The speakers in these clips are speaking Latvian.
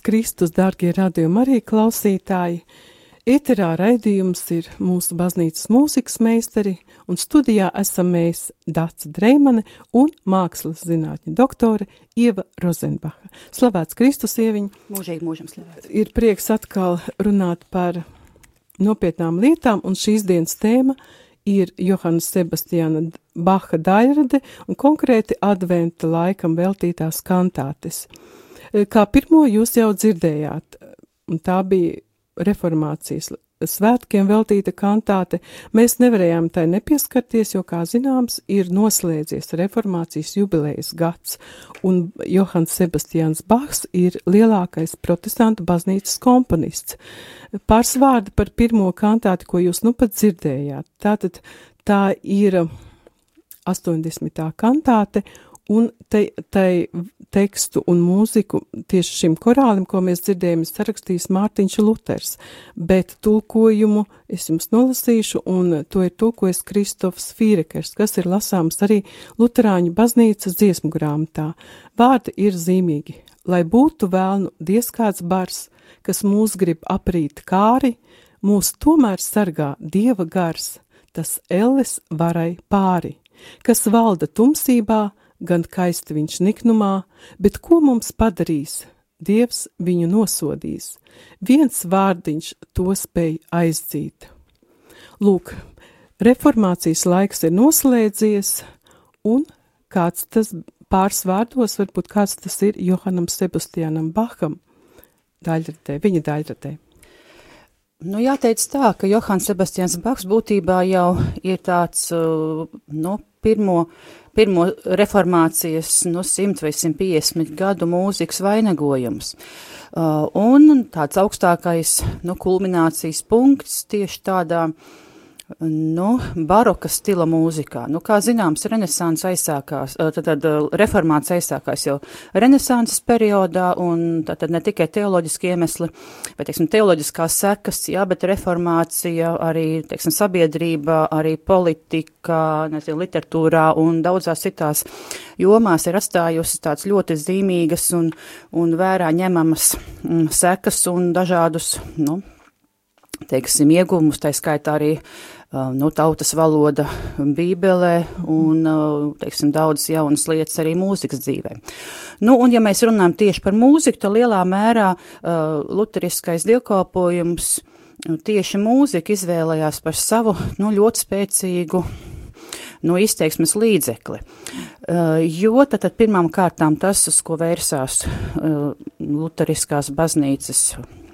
Slavēts Kristus, dārgie radījumi arī klausītāji! Eterā raidījums ir mūsu baznīcas mūzikas meistari, un studijā esam mēs Dāca Dreimane un mākslas zinātņu doktore Ieva Rozenbacha. Slavēts Kristus, ieviņ! Mūžīgi mūžam slavēts! Ir prieks atkal runāt par nopietnām lietām, un šīs dienas tēma ir Johana Sebastiāna Baha daļrade un konkrēti adventa laikam veltītās kantātes – kā pirmo jūs jau dzirdējāt, un tā bija reformācijas svētkiem veltīta kantāte, mēs nevarējām tai nepieskarties, jo, kā zināms, ir noslēdzies reformācijas jubilejas gads, un Johans Sebastians Bachs ir lielākais protestantu baznīcas komponists. Pāris vārdi par pirmo kantāti, ko jūs nu pat dzirdējāt. Tātad tā ir 80. kantāte, Un te, te tekstu un mūziku tieši šim korālim, ko mēs dzirdējām, ir sarakstījis Mārtiņš Luters, bet tulkojumu es jums nolasīšu, un to ir tulkojis Kristofs Fīrekers, kas ir lasāms arī Luterāņu baznīcas dziesmu grāmatā. Vārdi ir zīmīgi, lai būtu vēlnu dieskāds bars, kas mūs grib aprīt kāri, mūs tomēr sargā Dieva gars, tas elles varai pāri, kas valda tumsībā, gan kaisti viņš niknumā, bet ko mums padarīs? Dievs viņu nosodīs. Viens vārdiņš to spēj aizdzīt. Lūk, reformācijas laiks ir noslēdzies, un kāds tas pāris vārdos, varbūt kāds tas ir Johanam Sebastianam Baham daļratē, viņa daļratē. Nu, jāteic tā, ka Johans Sebastians Baks būtībā jau ir tāds, uh, nu, pirmo pirmo reformācijas no nu, 100 vai 150 gadu mūzikas vainagojums. Uh, un tāds augstākais, nu, kulminācijas punkts tieši tādā uh, Nu, baroka stila mūzikā. Nu, kā zināms, renesans aizsākās, tad, tad reformācija aizsākās jau renesanses periodā, un tad, tad ne tikai teoloģiski iemesli, bet, teiksim, teoloģiskās sekas, jā, bet reformācija arī, teiksim, sabiedrība, arī politika, nezinu, literatūrā un daudzās citās jomās ir atstājusi tāds ļoti zīmīgas un, un vērā ņemamas mm, sekas un dažādus, nu, teiksim, ieguvumus, tā skaitā arī Uh, nu, tautas valoda bībelē un, teiksim, daudzas jaunas lietas arī mūzikas dzīvē. Nu, un ja mēs runājam tieši par mūziku, tad lielā mērā luteriskais dievkalpojums tieši mūzika izvēlējās par savu, nu, ļoti spēcīgu no izteiksmes līdzekli. Jo tad, tad pirmām kārtām tas, uz ko vērsās Lutheriskās baznīcas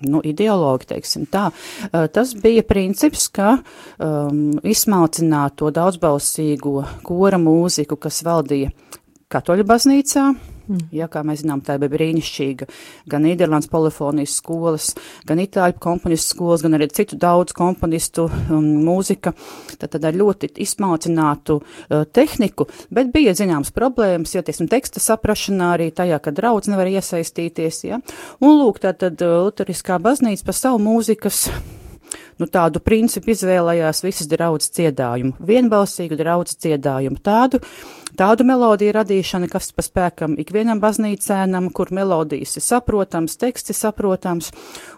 nu, ideologi, teiksim tā. Tas bija princips, ka um, izsmalcināt to daudzbalsīgo kora mūziku, kas valdīja katoļu baznīcā, Mm. Ja, kā mēs zinām, tā bija brīnišķīga gan Nīderlandes polifonijas skolas, gan Itāļu komponistu skolas, gan arī citu daudz komponistu um, mūzika, tad, ar ļoti izsmalcinātu uh, tehniku, bet bija zināms problēmas, jo, teiksim, teksta saprašanā arī tajā, ka draudz nevar iesaistīties, ja. Un lūk, tā tad uh, Luteriskā baznīca pa savu mūzikas nu, tādu principu izvēlējās visas draudzes dziedājumu, vienbalsīgu draudzes dziedājumu, tādu, tādu melodiju radīšana, kas pa spēkam ikvienam baznīcēnam, kur melodijas ir saprotams, teksts ir saprotams,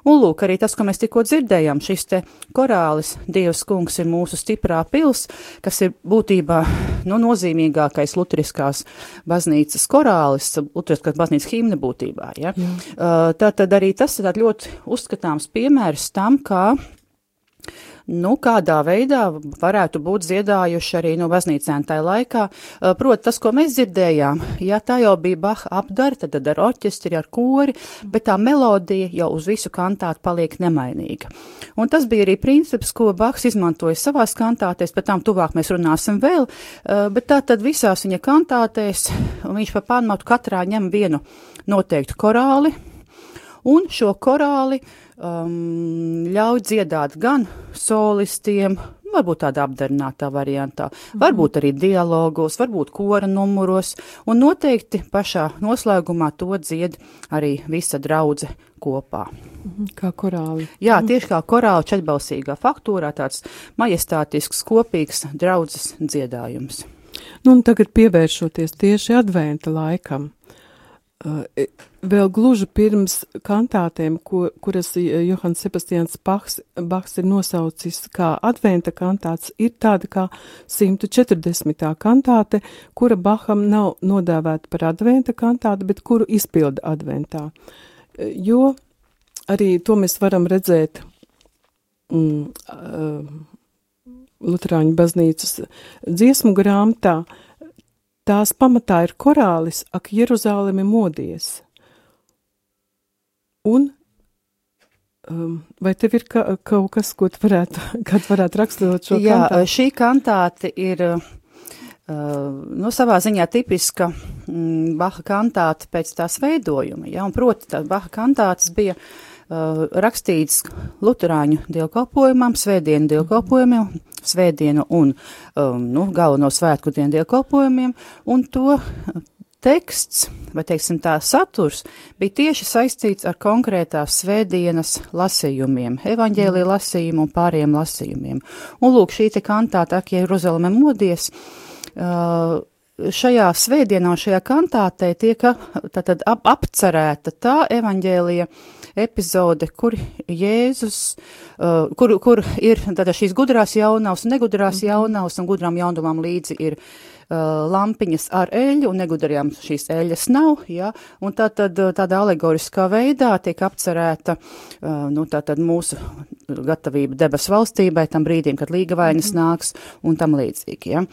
un lūk, arī tas, ko mēs tikko dzirdējām, šis te korālis Dievs kungs ir mūsu stiprā pils, kas ir būtībā, nu, nozīmīgākais luteriskās baznīcas korālis, luteriskās baznīcas himna būtībā, ja. Jā. Uh, tā tad arī tas ir ļoti uzskatāms piemērs tam, kā nu, kādā veidā varētu būt dziedājuši arī no baznīcēm tajā laikā. Proti, tas, ko mēs dzirdējām, ja tā jau bija Baha apdara, tad, ar orķestri, ar kori, bet tā melodija jau uz visu kantātu paliek nemainīga. Un tas bija arī princips, ko Bahs izmantoja savās kantātēs, pēc tam tuvāk mēs runāsim vēl, bet tā tad visās viņa kantātēs viņš pa pamatu katrā ņem vienu noteiktu korāli, un šo korāli uh, um, ļauj dziedāt gan solistiem, varbūt tādā apdarinātā variantā, mhm. varbūt arī dialogos, varbūt kora numuros, un noteikti pašā noslēgumā to dzied arī visa draudze kopā. Mhm, kā korāli. Jā, mhm. tieši kā korāli četbalsīgā faktūrā, tāds majestātisks, kopīgs draudzes dziedājums. Nu, un tagad pievēršoties tieši adventa laikam. Uh, vēl gluži pirms kantātēm, ko, kuras Johans Sebastians Bachs, Bachs ir nosaucis kā adventa kantāts, ir tāda kā 140. kantāte, kura Bacham nav nodēvēta par adventa kantātu, bet kuru izpilda adventā. Jo arī to mēs varam redzēt mm, Luterāņu baznīcas dziesmu grāmatā, uh, Tās pamatā ir korālis, ak, Jeruzālemi modies. Un um, vai tev ir ka, kaut kas, ko tu varētu, kad varētu raksturot šo Jā, kantāti? šī kantāte ir, uh, nu, savā ziņā tipiska mm, Baha kantāte pēc tās veidojuma, ja, un proti, tā Baha kantātes bija uh, uh, rakstīts Lutāņu dievkalpojumam, svētdienu dievkalpojumiem, svētdienu un um, nu, galveno svētku dienu dievkalpojumiem, un to teksts, vai teiksim tā saturs, bija tieši saistīts ar konkrētās svētdienas lasījumiem, evaņģēlī lasījumu un pāriem lasījumiem. Un lūk, šī te kantāta, ak, Jeruzaleme modies, uh, šajā svētdienā, šajā kantātē tiek tātad ap, apcerēta tā evaņģēlija epizode, kur Jēzus, uh, kur, kur ir tātad šīs gudrās jaunavas un negudrās mhm. jaunavas un gudrām jaunavām līdzi ir Uh, lampiņas ar eļu, un negudarījām šīs eļas nav, ja, un tā tad uh, tādā alegoriskā veidā tiek apcerēta, uh, nu, tā tad mūsu gatavība debes valstībai, tam brīdim, kad līgavainis mm -hmm. nāks, un tam līdzīgi, ja.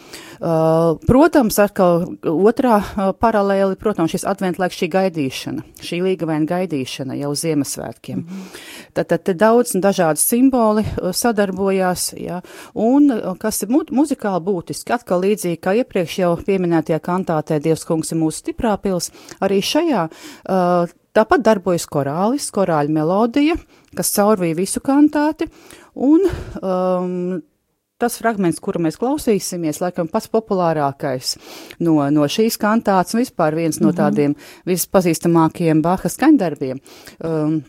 Protams, atkal otrā paralēli, protams, šis adventlaiks, šī gaidīšana, šī līgavaina gaidīšana jau Ziemassvētkiem. Mm -hmm. Tad, tad te daudz un dažādi simboli sadarbojās, ja, un kas ir mu muzikāli būtiski, atkal līdzīgi kā iepriekš, iepriekš jau pieminētajā kantātē Dievs kungs ir mūsu stiprā pils, arī šajā uh, tāpat darbojas korālis, korāļa melodija, kas caurvīja visu kantāti, un um, tas fragments, kuru mēs klausīsimies, laikam pats populārākais no, no šīs kantātes un vispār viens no mhm. tādiem vispazīstamākajiem Baha skaņdarbiem. Um,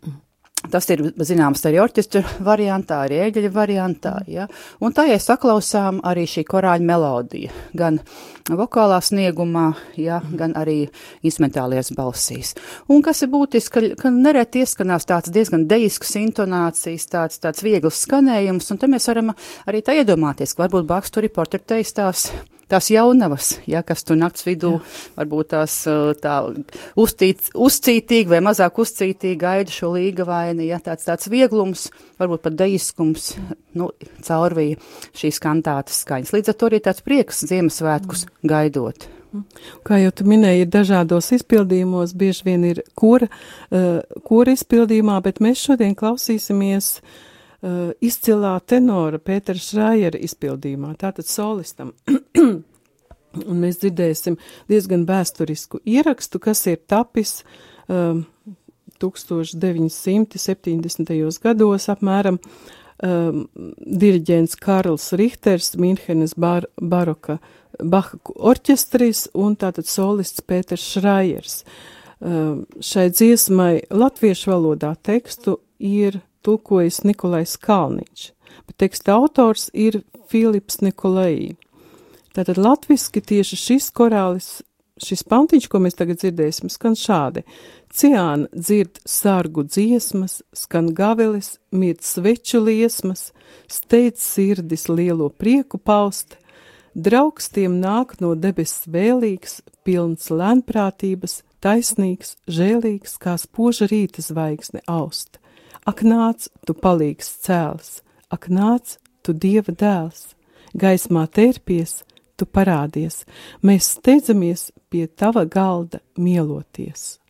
Tas ir zināms arī orķestra variantā, arī ēģeļa variantā, ja? un tajā saklausām arī šī korāļa melodija, gan vokālā sniegumā, ja? gan arī instrumentālajās balsīs. Un kas ir būtiski, ka, ka nereti ieskanās tāds diezgan deisks intonācijas, tāds, tāds viegls skanējums, un te mēs varam arī tā iedomāties, ka varbūt Baks tur ir portretējis tās tās jaunavas, ja, kas tu nakts vidū Jā. varbūt tās tā uzcīt, uzcītīgi vai mazāk uzcītīgi gaida šo līga vaini, ja tāds tāds vieglums, varbūt pat deiskums, nu, caurvīja šīs kantātas skaņas. Līdz ar to arī tāds prieks Ziemassvētkus mm. gaidot. Kā jau tu minēji, ir dažādos izpildījumos, bieži vien ir kura, uh, kura izpildījumā, bet mēs šodien klausīsimies uh, uh, izcilā tenora Pētera Šrājera izpildījumā, tātad solistam. Un mēs dzirdēsim diezgan vēsturisku ierakstu, kas ir tapis um, 1970. gados apmēram um, diriģents Karls Richters, Minhenes bar baroka Baha orķestris un tātad solists Pēters Šrājers. Um, šai dziesmai latviešu valodā tekstu ir tulkojis Nikolais Kalniņš, bet teksta autors ir Filips Nikolai. Tātad latviski tieši šis korālis, šis pantiņš, ko mēs tagad dzirdēsim, skan šādi. Ciāna dzird sargu dziesmas, skan gavelis, mirt sveču liesmas, steidz sirdis lielo prieku paust, draugs tiem nāk no debesis vēlīgs, pilns lēnprātības, taisnīgs, žēlīgs, kā spoža rīta zvaigzne aust. Ak, nāc, tu palīgs cēls, ak, nāc, tu dieva dēls, gaismā tērpies, tu parādies, mēs steidzamies pie tava galda mieloties.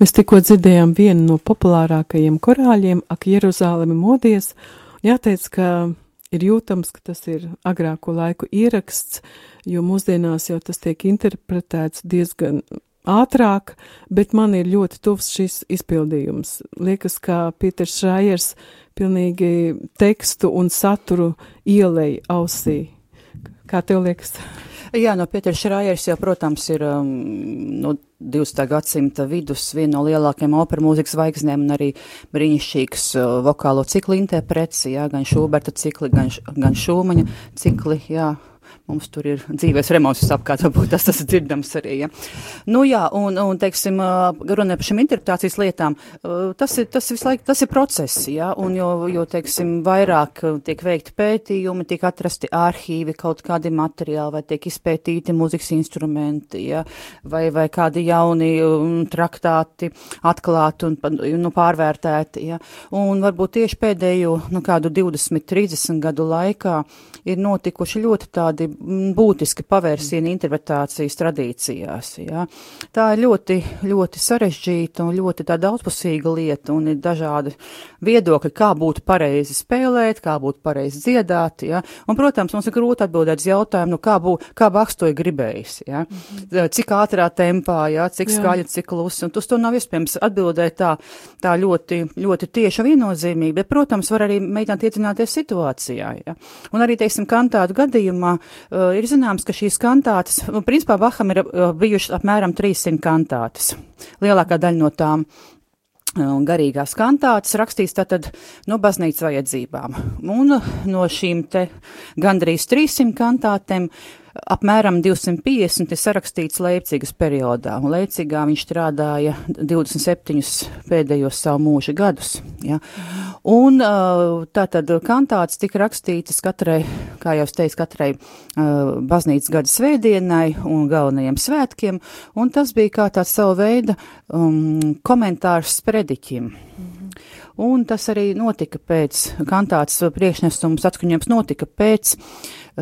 Mēs tikko dzirdējām vienu no populārākajiem korāļiem, Ak, Jeruzālemi modies. Jāteic, ka ir jūtams, ka tas ir agrāko laiku ieraksts, jo mūsdienās jau tas tiek interpretēts diezgan ātrāk, bet man ir ļoti tuvs šis izpildījums. Liekas, ka Pīters Šrājers pilnīgi tekstu un saturu ielēja ausī. Kā tev liekas? Jā, no Pētera Šrājers jau, protams, ir um, no 20. gadsimta vidus viena no lielākajām opera mūzikas zvaigznēm un arī brīnišķīgs uh, vokālo ciklu interprets, jā, gan Šūberta cikli, gan, gan Šūmaņa cikli, jā, mums tur ir dzīves remonts apkārt, varbūt tas tas dzirdams arī, ja. Nu jā, un, un teiksim, runājot par šīm interpretācijas lietām, tas ir, tas visu laiku, tas ir process, ja, un jo, jo, teiksim, vairāk tiek veikti pētījumi, tiek atrasti arhīvi, kaut kādi materiāli, vai tiek izpētīti mūzikas instrumenti, ja, vai, vai kādi jauni traktāti atklāti un, nu, pārvērtēti, ja, un varbūt tieši pēdējo, nu, kādu 20, 30 gadu laikā ir notikuši ļoti tādi būtiski pavērsieni interpretācijas tradīcijās. Ja. Tā ir ļoti, ļoti sarežģīta un ļoti daudzpusīga lieta, un ir dažādi viedokļi, kā būtu pareizi spēlēt, kā būtu pareizi dziedāt. Ja. Un, protams, mums ir grūti atbildēt uz jautājumu, nu, kā, bū, kā Baks to ir gribējis. Ja. Mhm. Cik ātrā tempā, ja, cik skaļi, cik klusi, un uz to nav iespējams atbildēt tā, tā ļoti, ļoti tieši viennozīmīgi, bet, protams, var arī mēģināt iedzināties situācijā. Ja. Un arī, teiksim, kantātu gadījumā uh, ir zināms, ka šīs kantātes, nu, principā Baham ir uh, bijušas apmēram 300 kantātes. Lielākā daļa no tām un garīgās kantātes rakstīs tātad no baznīcas vajadzībām. Un no šīm te gandrīz 300 kantātēm apmēram 250 ir sarakstīts Leipcigas periodā, un Leipcigā viņš strādāja 27 pēdējos savu mūža gadus. Ja. Un tātad kantāts tika rakstītas katrai, kā jau es teicu, katrai baznīcas gada svētdienai un galvenajiem svētkiem, un tas bija kā tāds savu veidu um, komentārs sprediķim. Mm un tas arī notika pēc kantāts priekšnesums atskaņojums notika pēc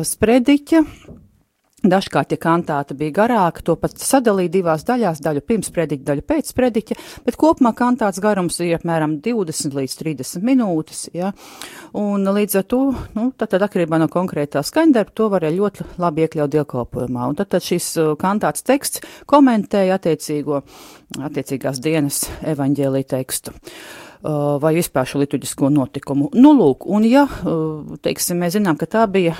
sprediķa Dažkārt, ja kantāta bija garāka, to pat sadalīja divās daļās, daļu pirms prediķa, daļu pēc prediķa, bet kopumā kantāts garums ir apmēram 20 līdz 30 minūtes, ja, un līdz ar to, nu, tad, tad atkarībā no konkrētā skaņdarba, to varēja ļoti labi iekļaut dievkalpojumā, un tad, tad šis uh, kantāts teksts komentēja attiecīgo, attiecīgās dienas evaņģēlī tekstu. Uh, vai vispār šo liturģisko notikumu. Nu, lūk, un ja, uh, teiksim, mēs zinām, ka tā bija,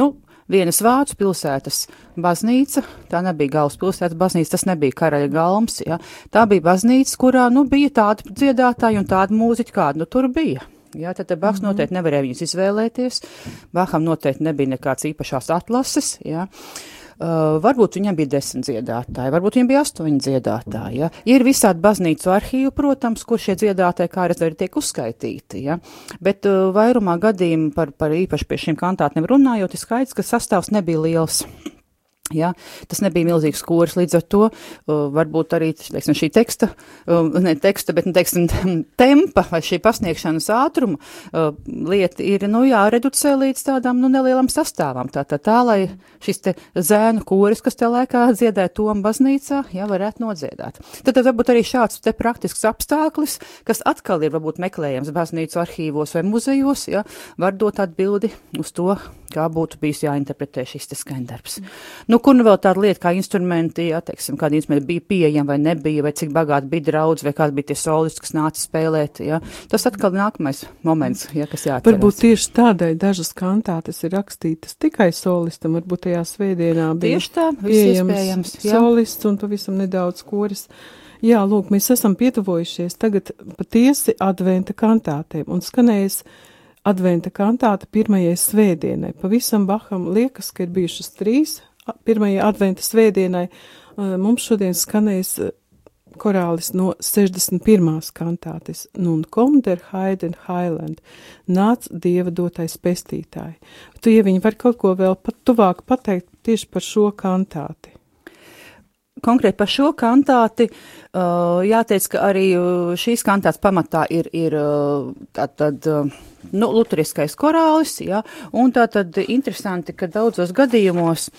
nu, vienas vācu pilsētas baznīca, tā nebija galvaspilsētas baznīca, tas nebija karaļa galms, ja, tā bija baznīca, kurā, nu, bija tāda dziedātāja un tāda mūziķa, kāda, nu, tur bija. Jā, tad Baks mm -hmm. noteikti nevarēja viņus izvēlēties. Baham noteikti nebija nekāds īpašās atlases. Jā. Uh, varbūt viņam bija desmit dziedātāji, varbūt viņam bija astoņi dziedātāji. Ja? Ir visādi baznīcu arhīvi, protams, kur šie dziedātāji kā redz arī tiek uzskaitīti. Ja? Bet uh, vairumā gadījumu par, par īpaši pie šīm kantātiem runājot, ir skaidrs, ka sastāvs nebija liels. Ja, tas nebija milzīgs kurs, līdz ar to uh, varbūt arī teiksim, šī teksta, uh, ne teksta, bet nu, teiksim, tempa vai šī pasniegšanas ātruma uh, lieta ir nu, jāreducē līdz tādām nu, nelielam sastāvam. Tā, tā, tā, lai šis zēnu kūris, kas te laikā dziedāja Toma baznīcā, jā, varētu nodziedāt. Tad, tad varbūt arī šāds te praktisks apstākļus, kas atkal ir varbūt meklējams baznīcu arhīvos vai muzejos, jā, var dot atbildi uz to, kā būtu bijis jāinterpretē šis te skaņdarbs. Nu, kur nu vēl tāda lieta kā instrumenti, jā, teiksim, kādi instrumenti bija pieejami vai nebija, vai cik bagāti bija draudz, vai kādi bija tie solisti, kas nāca spēlēt, jā. Tas atkal nākamais moments, jā, kas jāatcerās. Varbūt tieši tādēļ dažas kantātes ir rakstītas tikai solistam, varbūt tajā svētdienā bija tieši tā, pieejams solists un pavisam nedaudz koris. Jā, lūk, mēs esam pietuvojušies tagad patiesi adventa kantātēm un skanējas adventa kantāta pirmajai svētdienai. Pavisam Baham liekas, ka ir bijušas trīs pirmajai adventa svētdienai. Mums šodien skanēs korālis no 61. kantātes Nun kom der Heiden Highland, nāc Dieva dotais pestītāji. Tu, ja viņi var kaut ko vēl pat tuvāk pateikt tieši par šo kantāti konkrēti par šo kantāti, uh, jāteic, ka arī šīs kantāts pamatā ir, ir tātad nu, luteriskais korālis, jā, un tā tad interesanti, ka daudzos gadījumos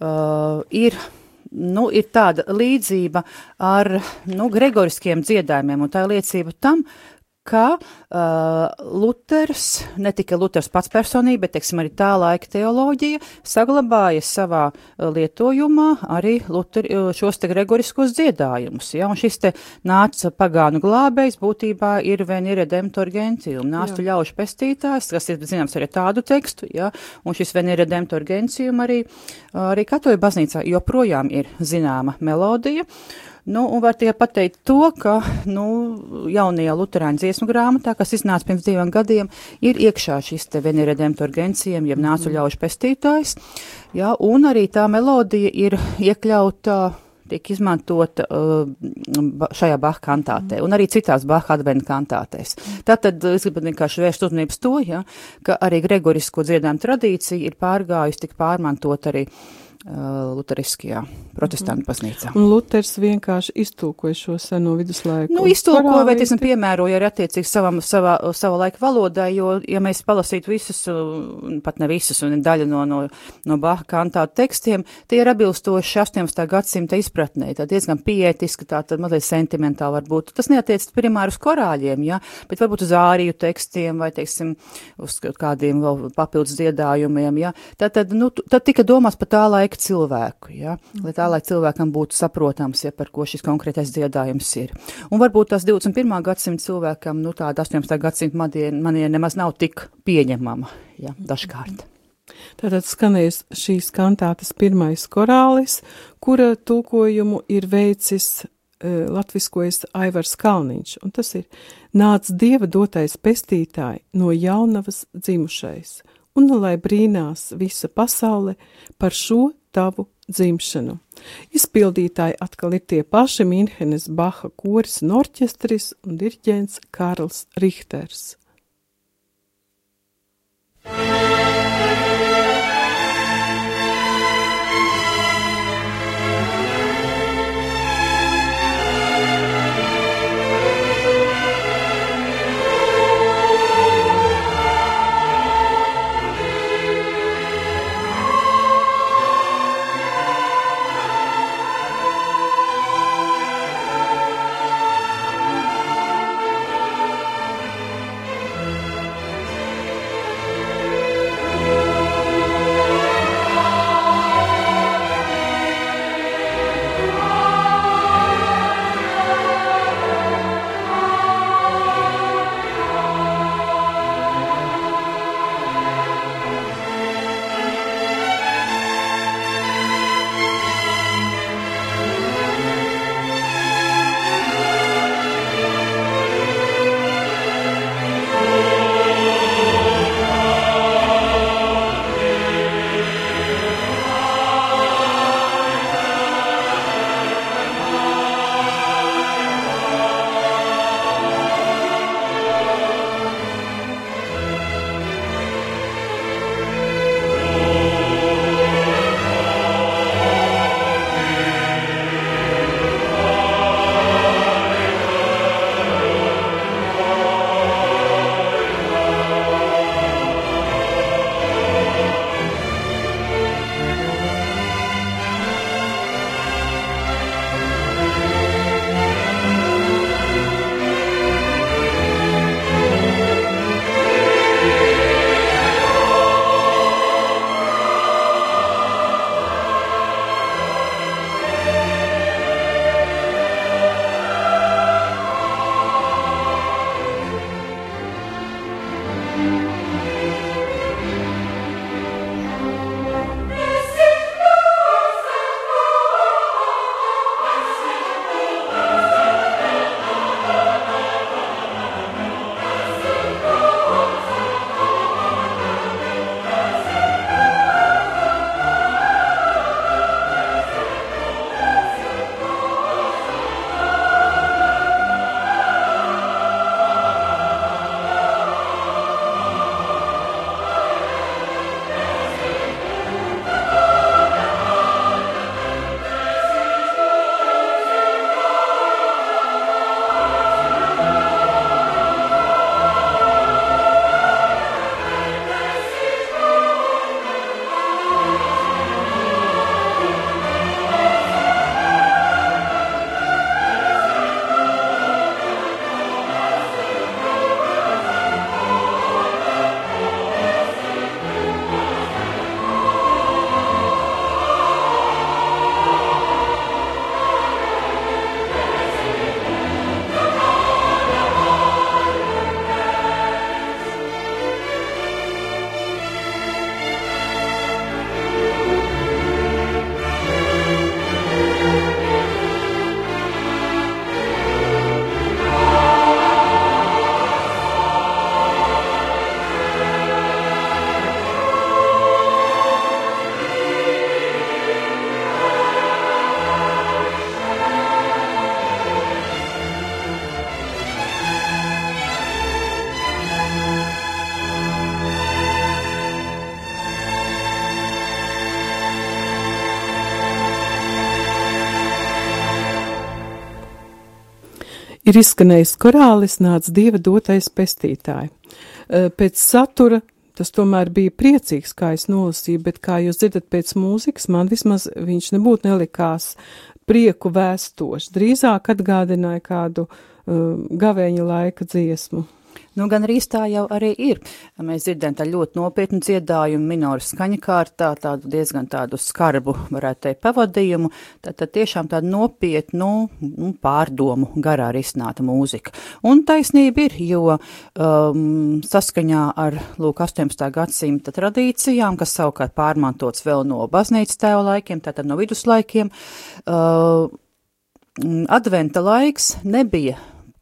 uh, ir nu, ir tāda līdzība ar nu, gregoriskiem dziedājumiem, un tā ir liecība tam, ka uh, Luters, ne tikai Luters pats personība, bet, teiksim, arī tā laika teoloģija saglabāja savā lietojumā arī Luter, šos te gregoriskos dziedājumus, ja, un šis te nāca pagānu glābējs būtībā ir vien ir redemptor gentium, nāstu ļaužu pestītājs, kas ir, zināms, arī tādu tekstu, ja, un šis vien ir redemptor gentium arī, arī katoļu baznīcā joprojām ir zināma melodija. Uh, Nu, un var tikai pateikt to, ka, nu, jaunajā Luterāņu dziesmu grāmatā, kas iznāca pirms diviem gadiem, ir iekšā šis te veneredemptor gencijiem, jeb nācu ļaužu pestītājs, jā, un arī tā melodija ir iekļauta tiek izmantota uh, šajā Baha kantātē un arī citās Baha adventa kantātēs. Tātad es gribu vienkārši vērst uzmanības to, ja, ka arī gregorisko dziedājumu tradīcija ir pārgājusi tik pārmantot arī uh, Uh, Lutheriskajā protestantu baznīcā. Un Luters vienkārši iztulkoja šo seno viduslaiku. Nu, iztulkoja, vai teiksim, piemēroja arī attiecīgi savam, savā, savā laika valodā, jo, ja mēs palasītu visus, pat ne visus, un daļa no, no, no Baha kantātu tekstiem, tie ir atbilstoši 18. gadsimta izpratnē, tā diezgan pietiski, tā tad mazliet sentimentāli varbūt. Tas neatiec primāri uz korāļiem, ja, bet varbūt uz āriju tekstiem vai, teiksim, uz kādiem vēl papildus dziedājumiem, ja. Tātad, nu, tad tika domās par tā laika laika cilvēku, ja? lai tā, lai cilvēkam būtu saprotams, ja par ko šis konkrētais dziedājums ir. Un varbūt tas 21. gadsimta cilvēkam, nu tāda 18. gadsimta maniera nemaz nav tik pieņemama, ja, dažkārt. Tātad skanēs šīs kantātes pirmais korālis, kura tulkojumu ir veicis uh, latviskojas Aivars Kalniņš, un tas ir nāc Dieva dotais pestītāji no jaunavas dzimušais, un lai brīnās visa pasaule par šo tavu dzimšanu. Izpildītāji atkal ir tie paši Minhenes Baha koris un orķestris un dirģents Karls Richters. Ir izskanējis korālis nāc Dieva dotais pestītāji. Eh, pēc satura tas tomēr bija priecīgs, kā es nolasīju, bet kā jūs dzirdat pēc mūzikas, man vismaz viņš nebūtu nelikās prieku vēstošs, drīzāk atgādināja kādu uh, gavēņa laika dziesmu. Nu, gan arī tā jau arī ir. Mēs dzirdējam tā ļoti nopietnu dziedājumu, minoru skaņa kārtā, tādu diezgan tādu skarbu, varētu teikt, pavadījumu, tad, tad tiešām tādu nopietnu nu, pārdomu garā risināta mūzika. Un taisnība ir, jo um, saskaņā ar, lūk, 18. gadsimta tradīcijām, kas savukārt pārmantots vēl no baznīcas tēva laikiem, tātad no viduslaikiem, uh, adventa laiks nebija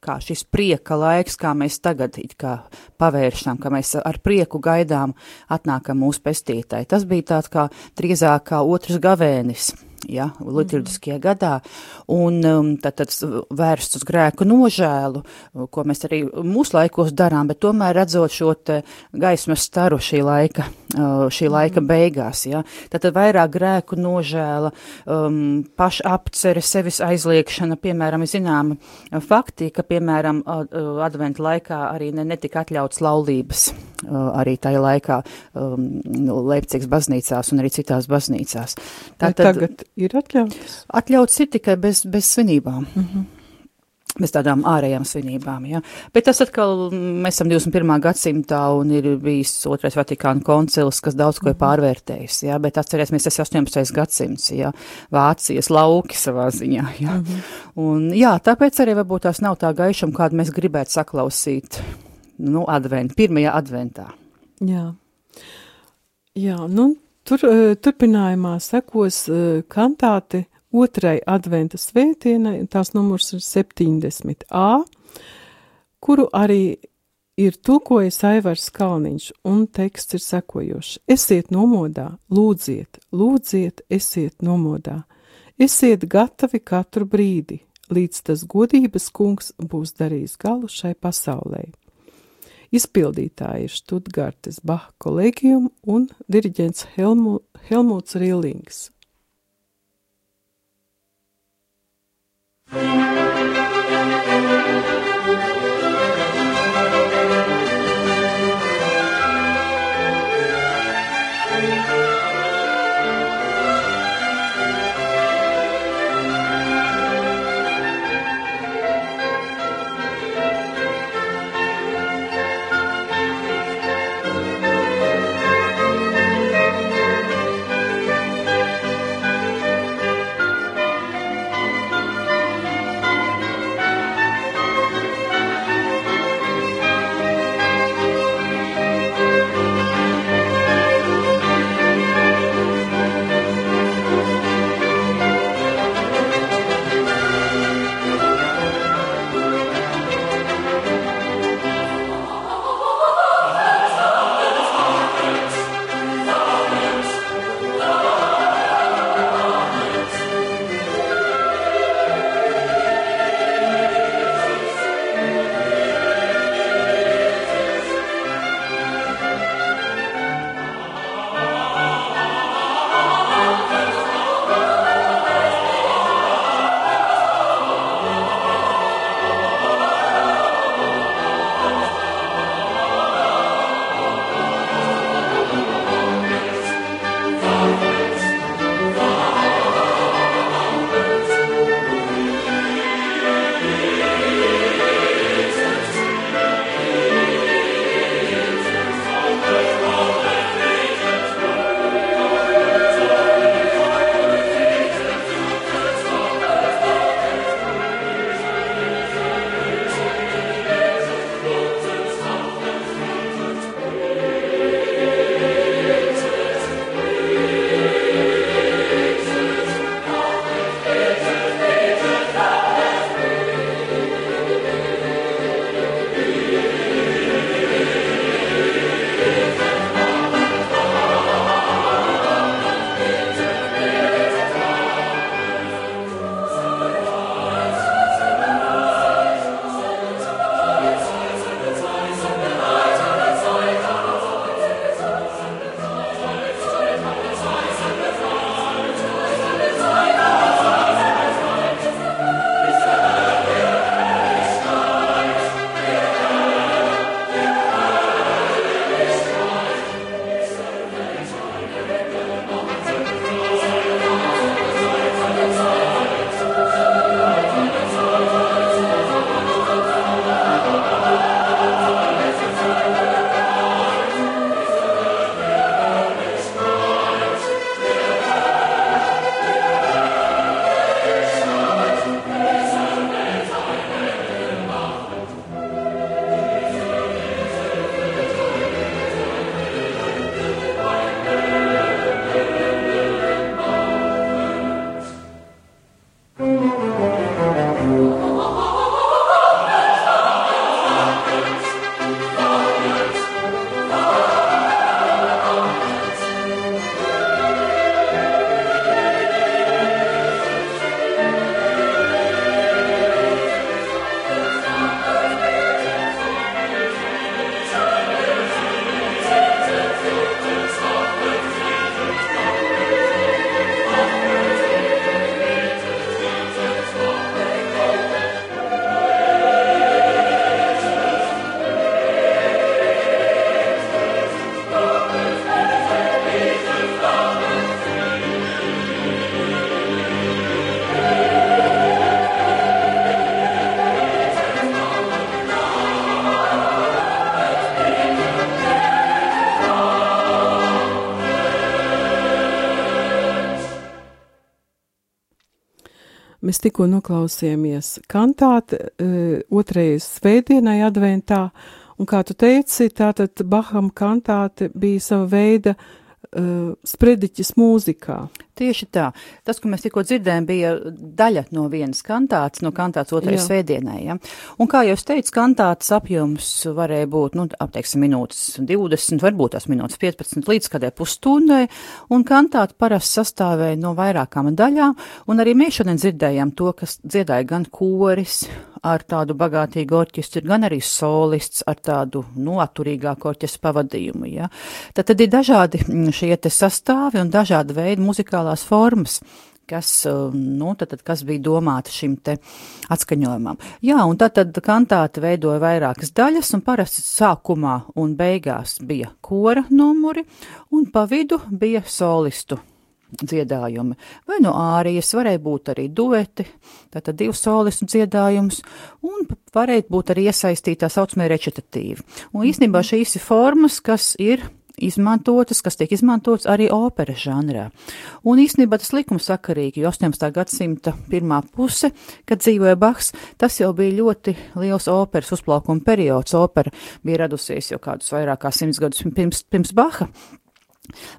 kā šis prieka laiks, kā mēs tagad kā pavēršam, ka mēs ar prieku gaidām atnākam mūsu pestītāji. Tas bija tāds kā drīzāk kā otrs gavēnis ja, liturģiskajā gadā, un um, tad, tad vērsts uz grēku nožēlu, ko mēs arī mūsu laikos darām, bet tomēr redzot šo gaismas staru šī laika, uh, šī laika mm. beigās, ja, tad, tad vairāk grēku nožēla, um, paša apcere, sevis aizliekšana, piemēram, zinām fakti, ka, piemēram, adventa laikā arī ne, netika atļauts laulības, arī tajā laikā um, Leipcigas baznīcās un arī citās baznīcās. Tātad, tagad ir atļauts? Atļauts ir tikai bez, bez svinībām. Mm -hmm. Bez tādām ārējām svinībām, ja. Bet tas atkal, mēs esam 21. gadsimtā un ir bijis otrais Vatikāna koncils, kas daudz ko ir mhm. pārvērtējis, ja. Bet atcerēsimies, tas ir 18. gadsimts, ja. Vācijas lauki savā ziņā, ja. Mm -hmm. Un jā, tāpēc arī varbūt tās nav tā gaišuma, kādu mēs gribētu saklausīt, nu, advent, pirmajā adventā. Jā. Jā, nu, Tur, eh, turpinājumā sekos eh, kantāte otrai adventa svētdienai, tās numurs ir 70a, kuru arī ir tulkojis Aivars Kalniņš, un teksts ir sekojošs. Esiet nomodā, lūdziet, lūdziet, esiet nomodā, esiet gatavi katru brīdi, līdz tas godības kungs būs darījis galu šai pasaulē. Izpildītāji ir Študgartes Baha kolēģium un diriģents Helmu, Helmuts Rīlings. Thank you. Mēs tikko noklausījāmies kantāte uh, otrajai svētdienai adventā, un kā tu teici, tātad Baham kantāte bija sava veida uh, sprediķis mūzikā. Tieši tā. Tas, ko mēs tikko dzirdējām, bija daļa no vienas kantātes, no kantātes otrajai svētdienai. Ja? Un kā jau es teicu, kantātes apjoms varēja būt, nu, apteiksim, minūtes 20, varbūt tās minūtes 15 līdz kādai pusstundai, un kantāte parasti sastāvēja no vairākām daļām, un arī mēs šodien dzirdējām to, kas dziedāja gan koris ar tādu bagātīgu orķestru, gan arī solists ar tādu noturīgāku orķestru pavadījumu. Ja? Tad, tad ir dažādi šie te sastāvi un dažādi veidi muzikālās formas kas, um, nu, tad, tad, kas bija domāta šim te atskaņojumam. Jā, un tad, tad kantāte veidoja vairākas daļas, un parasti sākumā un beigās bija kora numuri, un pa vidu bija solistu dziedājumi. Vai no ārijas varēja būt arī dueti, tātad divu solistu dziedājums, un varēja būt arī iesaistītā saucamie rečitatīvi. Un īstenībā šīs ir formas, kas ir izmantotas, kas tiek izmantotas arī operas žanrā. Un īstenībā tas likums sakarīgi, jo 18. gadsimta pirmā puse, kad dzīvoja Bahs, tas jau bija ļoti liels operas uzplaukuma periods. Opera bija radusies jau kādus vairāk kā simts gadus pirms, pirms Baha.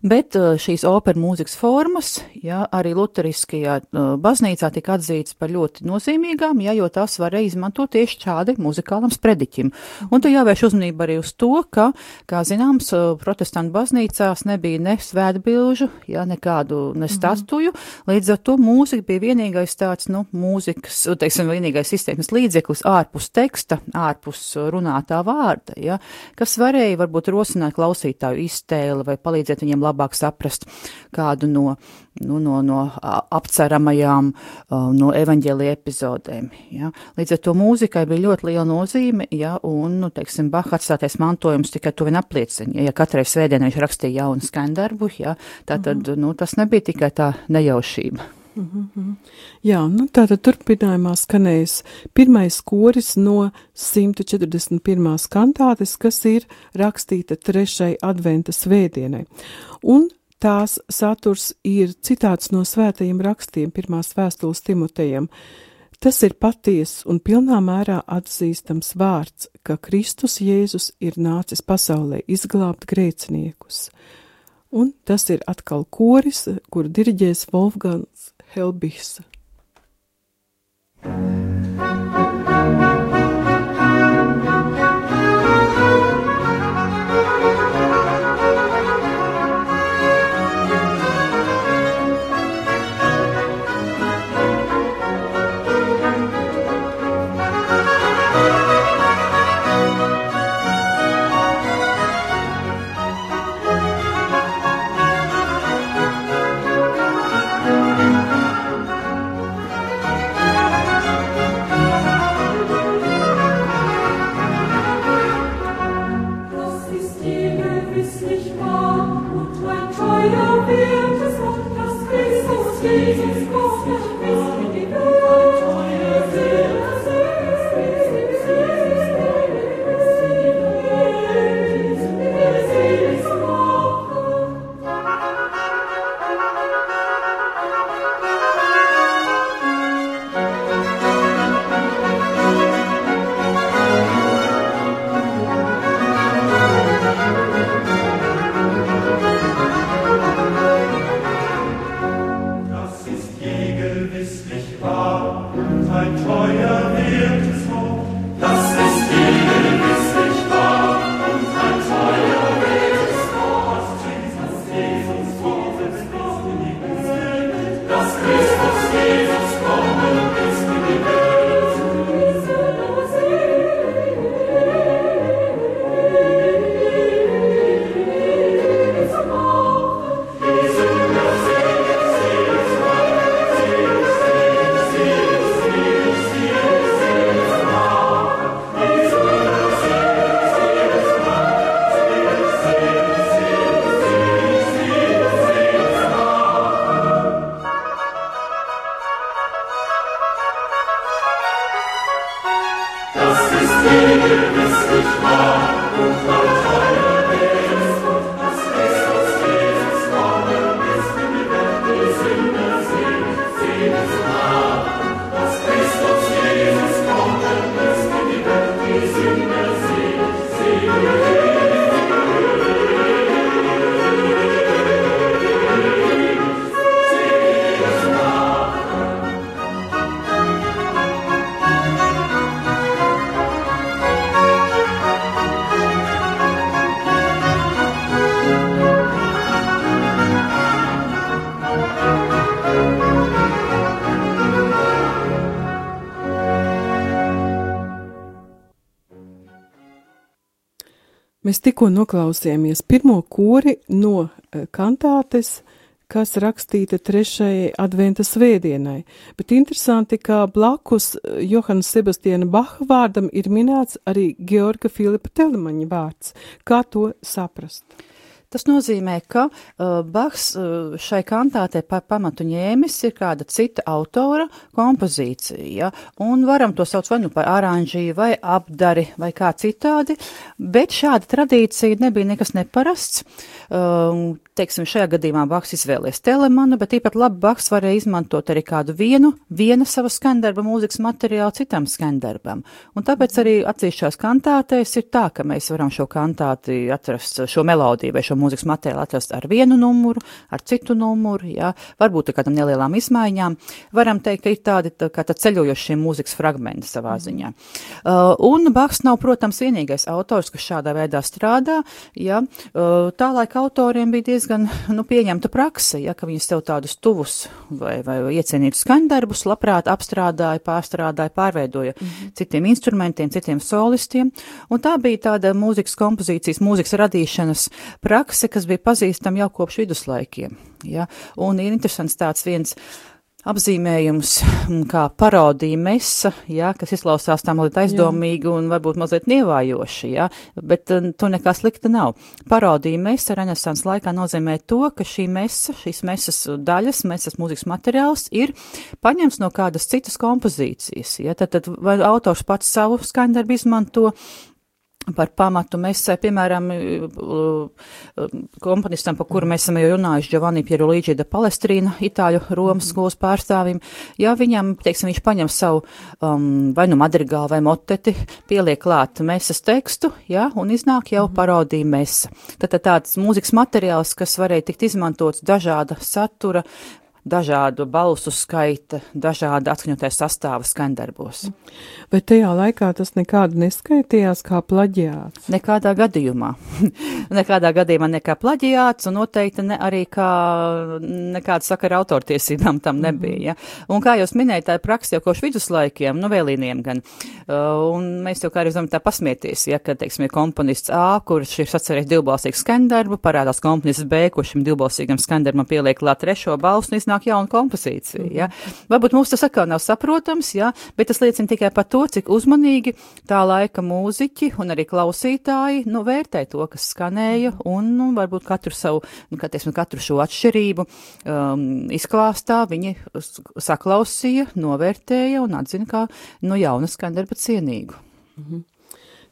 Bet uh, šīs opera mūzikas formas, jā, arī luteriskajā uh, baznīcā tika atzītas par ļoti nozīmīgām, jā, jo tās varēja izmantot tieši šādi muzikālam sprediķim. Un tu jāvērš uzmanība arī uz to, ka, kā zināms, uh, protestantu baznīcās nebija ne svētbilžu, jā, nekādu nestatuju, mhm. līdz ar to mūzika bija vienīgais tāds, nu, mūzikas, teiksim, vienīgais izteiksmes līdzeklis ārpus teksta, ārpus runātā vārda, jā, kas varēja varbūt rosināt klausītāju iztēli vai palīdzēt palīdzēt viņiem labāk saprast kādu no, nu, no, no apceramajām, no evaņģēlija epizodēm. Ja. Līdz ar to mūzikai bija ļoti liela nozīme, ja, un, nu, teiksim, Baha atstātais mantojums tikai to vien apliecina. Ja, ja katrai svētdienai viņš rakstīja jaunu skaņdarbu, ja, tā tad, mm -hmm. nu, tas nebija tikai tā nejaušība. Mm -hmm. Jā, nu tātad turpinājumā skanējas pirmais koris no 141. kantātes, kas ir rakstīta trešai adventa svētdienai. Un tās saturs ir citāts no svētajiem rakstiem, pirmās vēstules Timotejam. Tas ir paties un pilnā mērā atzīstams vārds, ka Kristus Jēzus ir nācis pasaulē izglābt grēciniekus. Un tas ir atkal koris, kur diriģēs Wolfgangs Helbis. my Mēs tikko noklausījāmies pirmo kori no kantātes kas rakstīta trešajai adventa svētdienai, bet interesanti, ka blakus eh, Johana Sebastiana Baha vārdam ir minēts arī Georga Filipa Telemaņa vārds. Kā to saprast? Tas nozīmē, ka uh, Bachs uh, šai kantātei par pamatu ņēmis ir kāda cita autora kompozīcija, ja? un varam to sauc vai nu par oranžiju, vai apdari, vai kā citādi, bet šāda tradīcija nebija nekas neparasts. Uh, teiksim, šajā gadījumā Baks izvēlēs telemanu, bet īpat labi Baks varēja izmantot arī kādu vienu, viena sava skandarba mūzikas materiālu citam skandarbam. Un tāpēc arī atsevišķās kantātēs ir tā, ka mēs varam šo kantāti atrast, šo melodiju vai šo mūzikas materiālu atrast ar vienu numuru, ar citu numuru, jā, varbūt ar kādam nelielām izmaiņām. Varam teikt, ka ir tādi tā, kā tā ceļojošie mūzikas fragmenti savā ziņā. Uh, un Baks nav, protams, vienīgais autors, kas šādā veidā strādā, jā, uh, tālaik autoriem bija diezgan diezgan nu, pieņemta praksa, ja, ka viņas tev tādus tuvus vai, vai iecienītus skandarbus labprāt apstrādāja, pārstrādāja, pārveidoja mm -hmm. citiem instrumentiem, citiem solistiem. Un tā bija tāda mūzikas kompozīcijas, mūzikas radīšanas prakse, kas bija pazīstama jau kopš viduslaikiem. Ja. Un ir interesants tāds viens apzīmējums kā parodija mesa, jā, kas izklausās tā mazliet aizdomīgi un varbūt mazliet nievājoši, jā, bet uh, to nekā slikta nav. Parodija mesa renesans laikā nozīmē to, ka šī mesa, šīs mesas daļas, mesas mūzikas materiāls ir paņemts no kādas citas kompozīcijas, jā, tad, tad vai autors pats savu skaņdarbu izmanto, par pamatu. Mesē, piemēram, komponistam, par kuru mēs esam jau runājuši, Giovanni Pierluigi de Palestrīna, Itāļu Romas skolas pārstāvim, ja viņam, teiksim, viņš paņem savu um, vai nu madrigālu vai moteti, pieliek klāt mesas tekstu, ja, un iznāk jau parodija mesa. Tātad tāds mūzikas materiāls, kas varēja tikt izmantots dažāda satura, dažādu balsu skaita, dažāda atskaņotais sastāva skandarbos. Bet tajā laikā tas nekādu neskaitījās kā plaģiāts? Nekādā gadījumā. nekādā gadījumā nekā plaģiāts, un noteikti ne arī kā nekāda sakara autortiesībām tam nebija. Ja? Un kā jūs minējāt, tā ir praksa jau koši viduslaikiem, nu vēlīniem gan. Uh, un mēs jau kā arī zinām tā pasmieties, ja, ka, teiksim, ir komponists A, kurš ir sacerējis divbalsīgu skandarbu, parādās komponists B, kurš šim divbalsīgam skandarbam pieliek klāt trešo balsu, un iznāk jauna kompozīcija. Mm -hmm. ja? Varbūt mums tas atkal nav saprotams, ja? bet tas liecina tikai par to, cik uzmanīgi tā laika mūziķi un arī klausītāji nu, vērtē to, kas skanēja, un nu, varbūt katru savu, nu, kā teiksim, katru šo atšķirību um, izklāstā viņi saklausīja, novērtēja un atzina kā no nu, jauna skandarba cienīgu. Mm -hmm.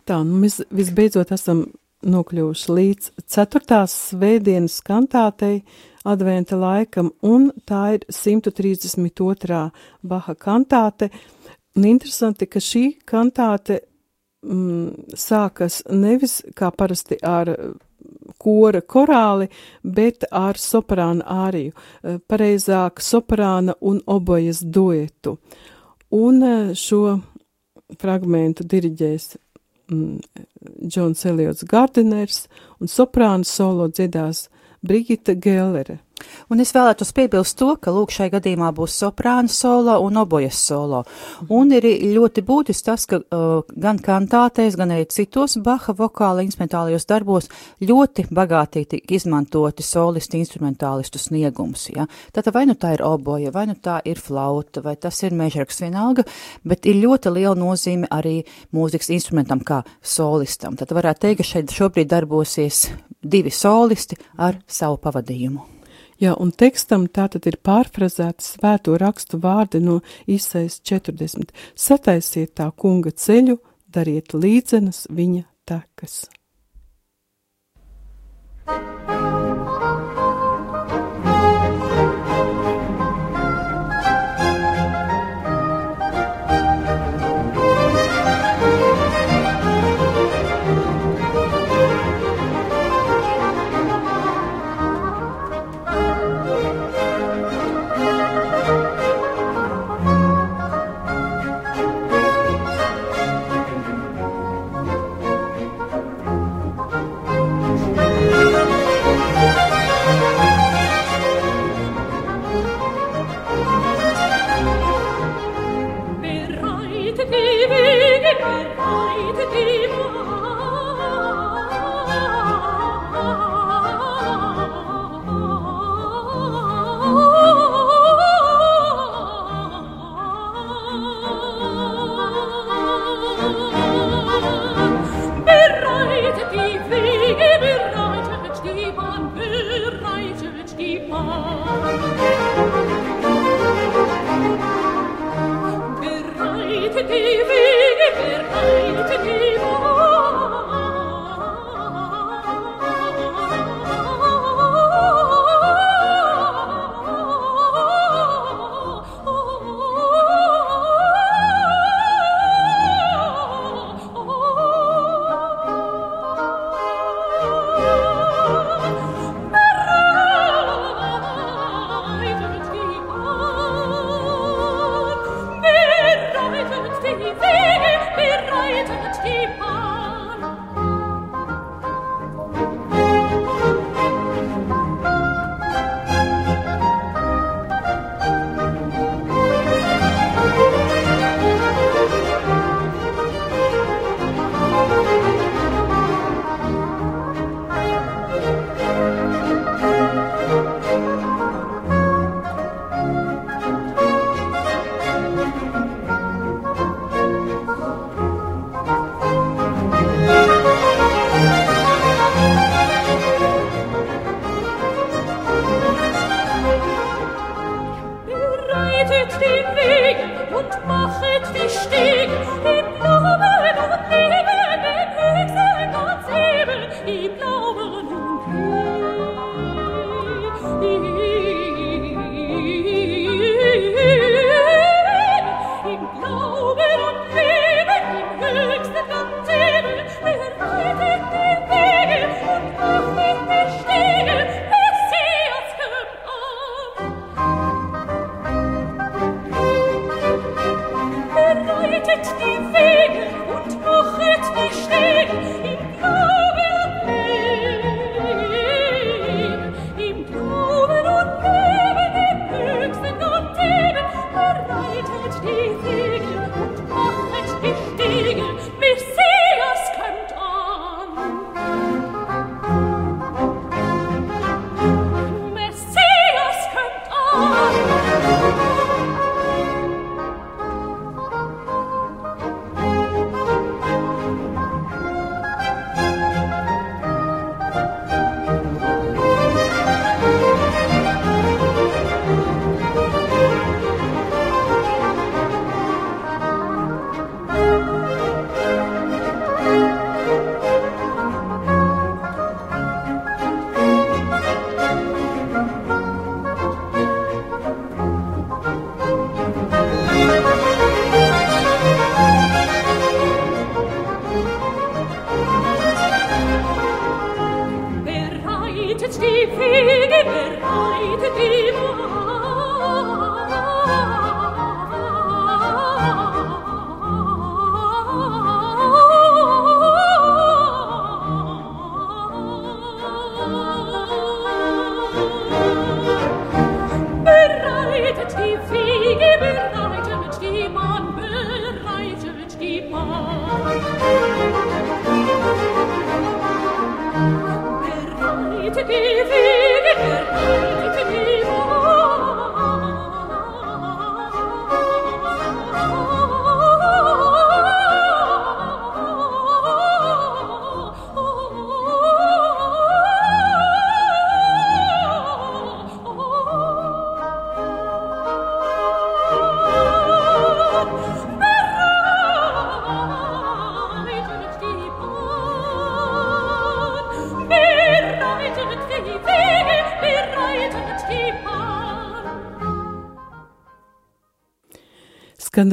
Tā, nu mēs visbeidzot esam nokļuvuši līdz ceturtās svētdienas kantātei adventa laikam, un tā ir 132. Baha kantāte. Un interesanti, ka šī kantāte mm, sākas nevis kā parasti ar kora korāli, bet ar soprāna āriju, pareizāk soprāna un obojas duetu. Un šo fragmentu diriģēs mm, Džons Eliots Gardiners un soprāna solo dziedās Brigita Gellere. Un es vēlētos piebilst to, ka lūk šai gadījumā būs soprāna solo un obojas solo. Un ir ļoti būtiski tas, ka uh, gan kantātēs, gan arī citos Baha vokāla instrumentālajos darbos ļoti bagātīgi izmantoti solisti instrumentālistu sniegums. Ja? Tātad vai nu tā ir oboja, vai nu tā ir flauta, vai tas ir mežraks vienalga, bet ir ļoti liela nozīme arī mūzikas instrumentam kā solistam. Tad varētu teikt, ka šeit šobrīd darbosies divi solisti ar savu pavadījumu. Jā, un tekstam tātad ir pārfrazēti svēto rakstu vārdi no Isaijas 40. Sataisiet tā kunga ceļu, dariet līdzenas viņa tekas. Skan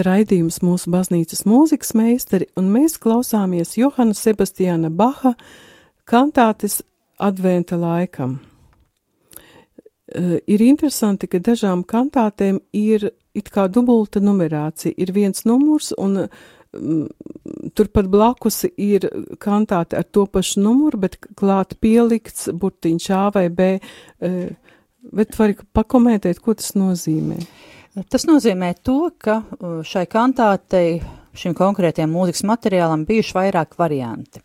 raidījums mūsu baznīcas mūzikas meistari, un mēs klausāmies Johana Sebastiāna Baha kantātes adventa laikam. Uh, ir interesanti, ka dažām kantātēm ir it kā dubulta numerācija. Ir viens numurs, un um, turpat blakus ir kantāte ar to pašu numuru, bet klāt pielikts burtiņš A vai B. Uh, bet vari pakomentēt, ko tas nozīmē? Tas nozīmē to, ka šai kantātei, šim konkrētajam mūzikas materiālam bijuši vairāk varianti.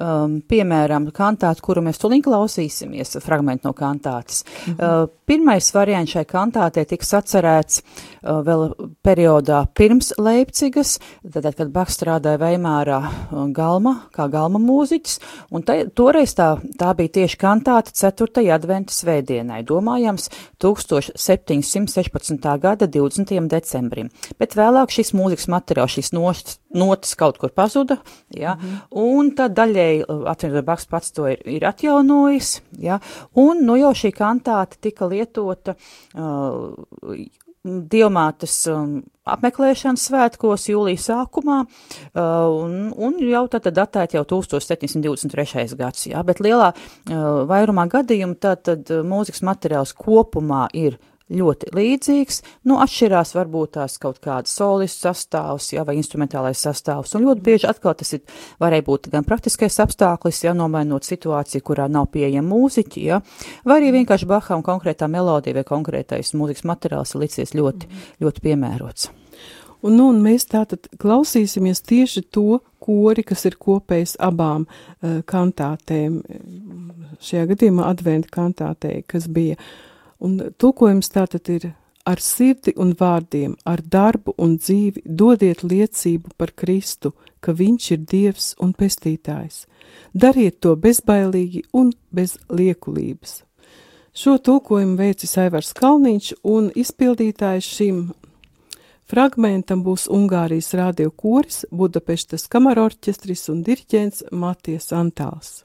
Um, piemēram, kantātu, kuru mēs tulīt klausīsimies, fragment no kantātes. -hmm. uh, pirmais variants šai kantātei tika sacerēts uh, vēl periodā pirms Leipcigas, tad, kad Baks strādāja Veimārā uh, galma, kā galma mūziķis, un tā, toreiz tā, tā bija tieši kantāte 4. adventa svētdienai, domājams 1716. gada 20. decembrim. Bet vēlāk šis mūzikas materiāls, šīs notas, notas kaut kur pazuda, ja, -hmm. un tad daļai daļēji atvienot Baks pats to ir, ir atjaunojis, ja, un nu jau šī kantāte tika lietota uh, Dievmātes um, apmeklēšanas svētkos jūlijas sākumā, uh, un, un jau tad datēt jau 1723. gads, jā, bet lielā uh, vairumā gadījumu tad, tad mūzikas materiāls kopumā ir ļoti līdzīgs, nu, atšķirās varbūt tās kaut kādas solistu sastāvs, jā, vai instrumentālais sastāvs, un ļoti bieži atkal tas ir, varēja būt gan praktiskais apstākļis, jā, nomainot situāciju, kurā nav pieejama mūziķi, jā, vai arī vienkārši Bahā un konkrētā melodija vai konkrētais mūzikas materiāls ir licies ļoti, ļoti piemērots. Un, nu, un mēs tātad klausīsimies tieši to kori, kas ir kopējs abām uh, kantātēm, šajā gadījumā adventa kantātei, kas bija uh, Un tulkojums tātad ir ar sirdi un vārdiem, ar darbu un dzīvi dodiet liecību par Kristu, ka Viņš ir Dievs un pestītājs. Dariet to bezbailīgi un bez liekulības. Šo tulkojumu veicis Aivars Kalniņš un izpildītājs šim fragmentam būs Ungārijas radio koris, Budapeštas kamarorķestris un diriģents Maties Antāls.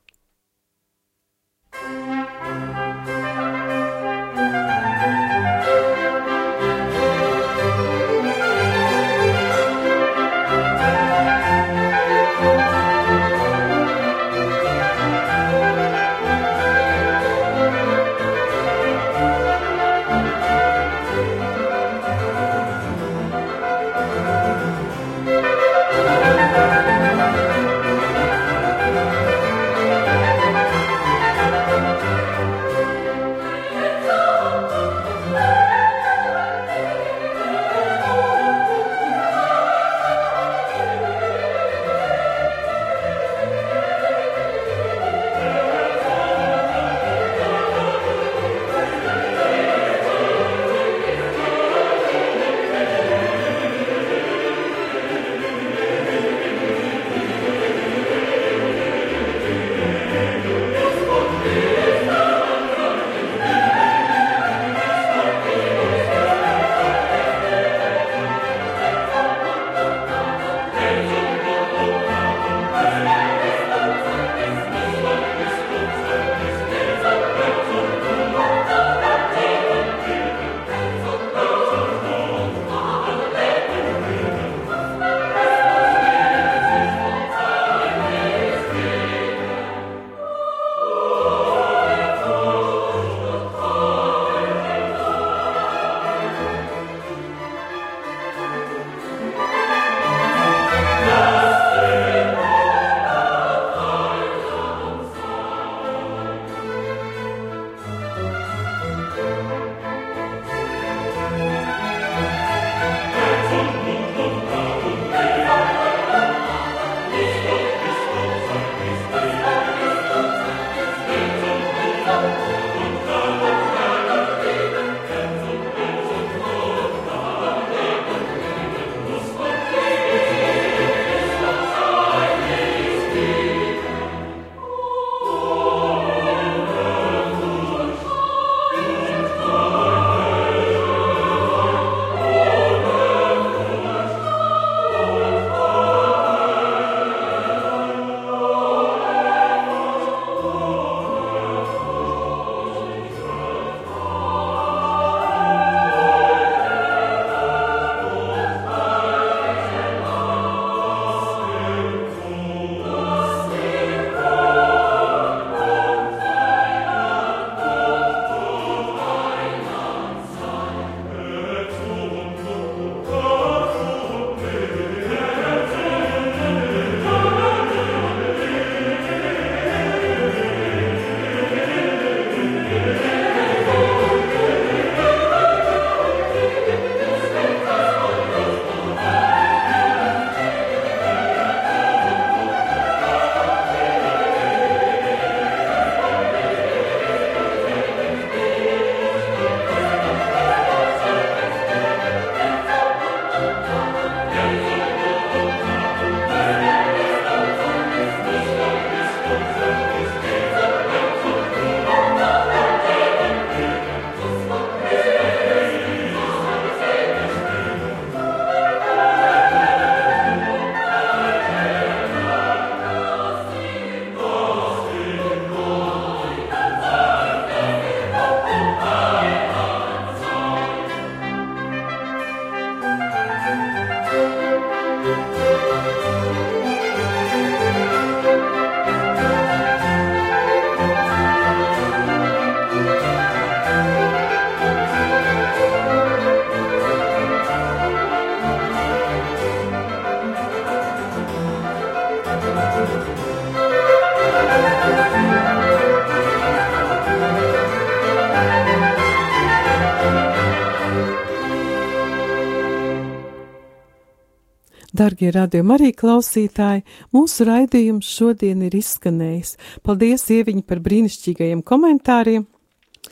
Dargie radījumi arī klausītāji, mūsu raidījums šodien ir izskanējis. Paldies, Ieviņi, par brīnišķīgajiem komentāriem!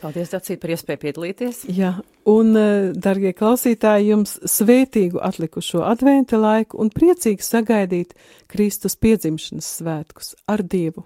Paldies, Dacīt, par iespēju piedalīties. Jā, un, eh, darbie klausītāji, jums svētīgu atlikušo adventa laiku un priecīgi sagaidīt Kristus piedzimšanas svētkus ar Dievu.